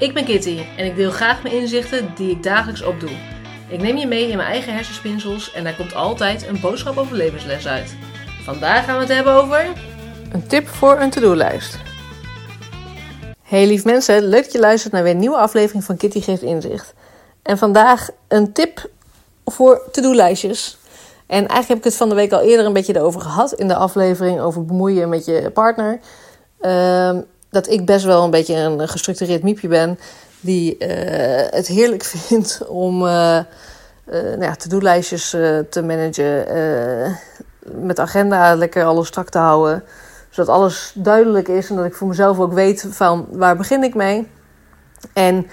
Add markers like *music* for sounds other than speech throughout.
Ik ben Kitty en ik deel graag mijn inzichten die ik dagelijks opdoe. Ik neem je mee in mijn eigen hersenspinsels en daar komt altijd een boodschap over levensles uit. Vandaag gaan we het hebben over... Een tip voor een to-do-lijst. Hey lief mensen, leuk dat je luistert naar weer een nieuwe aflevering van Kitty Geeft Inzicht. En vandaag een tip voor to-do-lijstjes. En eigenlijk heb ik het van de week al eerder een beetje erover gehad in de aflevering over bemoeien met je partner. Ehm, dat ik best wel een beetje een gestructureerd miepje ben. Die eh, het heerlijk *laughs* vindt om uh, nou ja, to-do-lijstjes te managen. met agenda lekker alles strak te houden. Zodat alles duidelijk is en dat ik voor mezelf ook weet van waar begin ik mee. En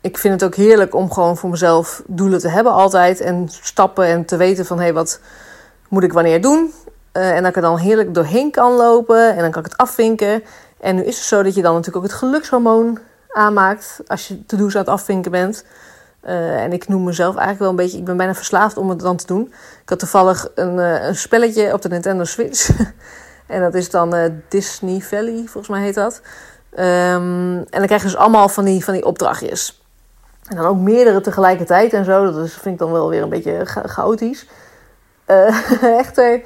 ik vind het ook heerlijk om gewoon voor mezelf doelen te hebben altijd. En stappen en te weten van hé, hey, wat moet ik wanneer doen. en dat ik er dan heerlijk doorheen kan lopen en dan kan ik het afvinken. En nu is het zo dat je dan natuurlijk ook het gelukshormoon aanmaakt als je to-do's aan het afvinken bent. Uh, en ik noem mezelf eigenlijk wel een beetje, ik ben bijna verslaafd om het dan te doen. Ik had toevallig een, uh, een spelletje op de Nintendo Switch. *laughs* en dat is dan uh, Disney Valley, volgens mij heet dat. Um, en dan krijg je dus allemaal van die, van die opdrachtjes. En dan ook meerdere tegelijkertijd en zo. Dat is, vind ik dan wel weer een beetje cha chaotisch. *laughs* echter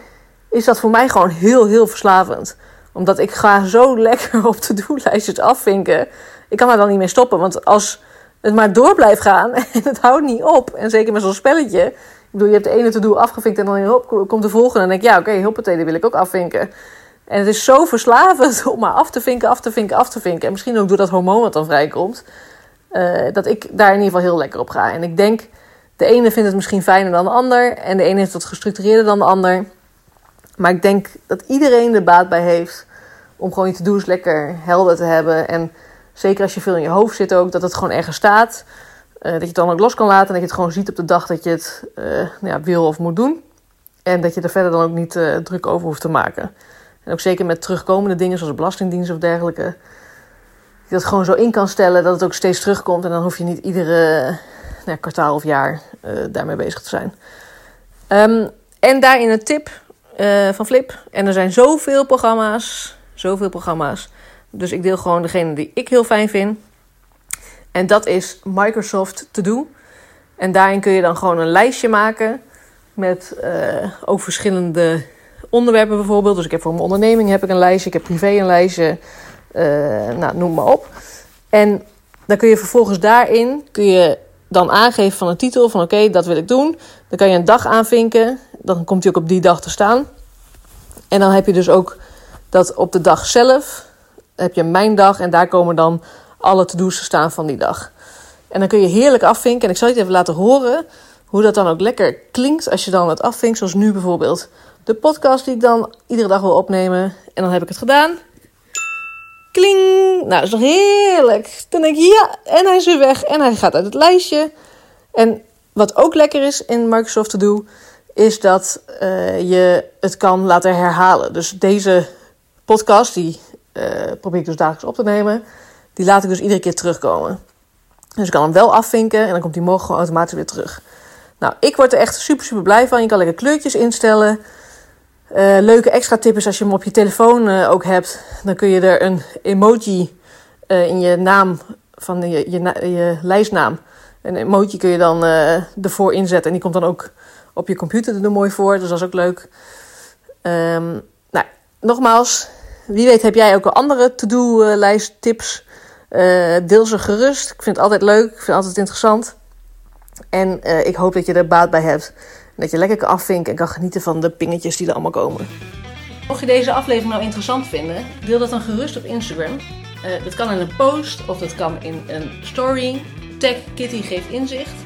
is dat voor mij gewoon heel, heel verslavend omdat ik ga zo *laughs* lekker op to-do-lijstjes afvinken. Ik kan daar dan niet mee stoppen. Want als het maar door blijft gaan *laughs* en het houdt niet op. En zeker met zo'n spelletje. Ik bedoel, je hebt de ene to-do afgevinkt en dan komt de volgende. En denk ik, ja oké, okay, hoppatee, die wil ik ook afvinken. En het is zo verslavend *laughs* om maar af te vinken, af te vinken, af te vinken. En misschien ook door dat hormoon wat dan vrijkomt. Uh, dat ik daar in ieder geval heel lekker op ga. En ik denk, de ene vindt het misschien fijner dan de ander. En de ene is wat gestructureerder dan de ander. Maar ik denk dat iedereen er baat bij heeft om gewoon je to-do's lekker helder te hebben. En zeker als je veel in je hoofd zit ook, dat het gewoon ergens staat. Uh, dat je het dan ook los kan laten en dat je het gewoon ziet op de dag dat je het uh, nou ja, wil of moet doen. En dat je er verder dan ook niet uh, druk over hoeft te maken. En ook zeker met terugkomende dingen zoals belastingdienst of dergelijke. Dat je dat gewoon zo in kan stellen dat het ook steeds terugkomt. En dan hoef je niet iedere nou, kwartaal of jaar daarmee bezig te zijn. Um, en daarin een tip uh, van Flip. En er zijn zoveel programma's. Zoveel programma's. Dus ik deel gewoon degene die ik heel fijn vind. En dat is Microsoft To Do. En daarin kun je dan gewoon een lijstje maken. Met uh, ook verschillende onderwerpen bijvoorbeeld. Dus ik heb voor mijn onderneming heb ik een lijstje. Ik heb privé een lijstje. Uh, nou, noem maar op. En dan kun je vervolgens daarin kun je dan aangeven van een titel. Van oké, dat wil ik doen. Dan kan je een dag aanvinken. Dan komt hij ook op die dag te staan. En dan heb je dus ook dat op de dag zelf heb je mijn dag en daar komen dan alle to-do's te staan van die dag. En dan kun je heerlijk afvinken. En ik zal je even laten horen hoe dat dan ook lekker klinkt als je dan het afvinkt. Zoals nu bijvoorbeeld de podcast die ik dan iedere dag wil opnemen. En dan heb ik het gedaan. Kling! Nou, dat is nog heerlijk. Dan denk je ja, en hij is weer weg en hij gaat uit het lijstje. En wat ook lekker is in Microsoft To Do, is dat uh, je het kan laten herhalen. Dus deze podcast, die uh, probeer ik dus dagelijks op te nemen, die laat ik dus iedere keer terugkomen. Dus ik kan hem wel afvinken en dan komt die morgen gewoon automatisch weer terug. Nou, ik word er echt super, super blij van. Je kan lekker kleurtjes instellen. Uh, leuke extra tip is als je hem op je telefoon ook hebt, dan kun je er een emoji in je naam van je, je, je, lijstnaam. Een emoji kun je dan ervoor inzetten en die komt dan ook op je computer er mooi voor. Dus dat is ook leuk. Um, nou, nogmaals, wie weet heb jij ook een andere to-do-lijst tips. deel ze gerust. Ik vind het altijd leuk. Ik vind het altijd interessant. En ik hoop dat je er baat bij hebt dat je lekker kan afvinken en kan genieten van de pingetjes die er allemaal komen. Mocht je deze aflevering nou interessant vinden, deel dat dan gerust op Instagram. Uh, dat kan in een post of dat kan in een story. Tag Kitty geeft inzicht.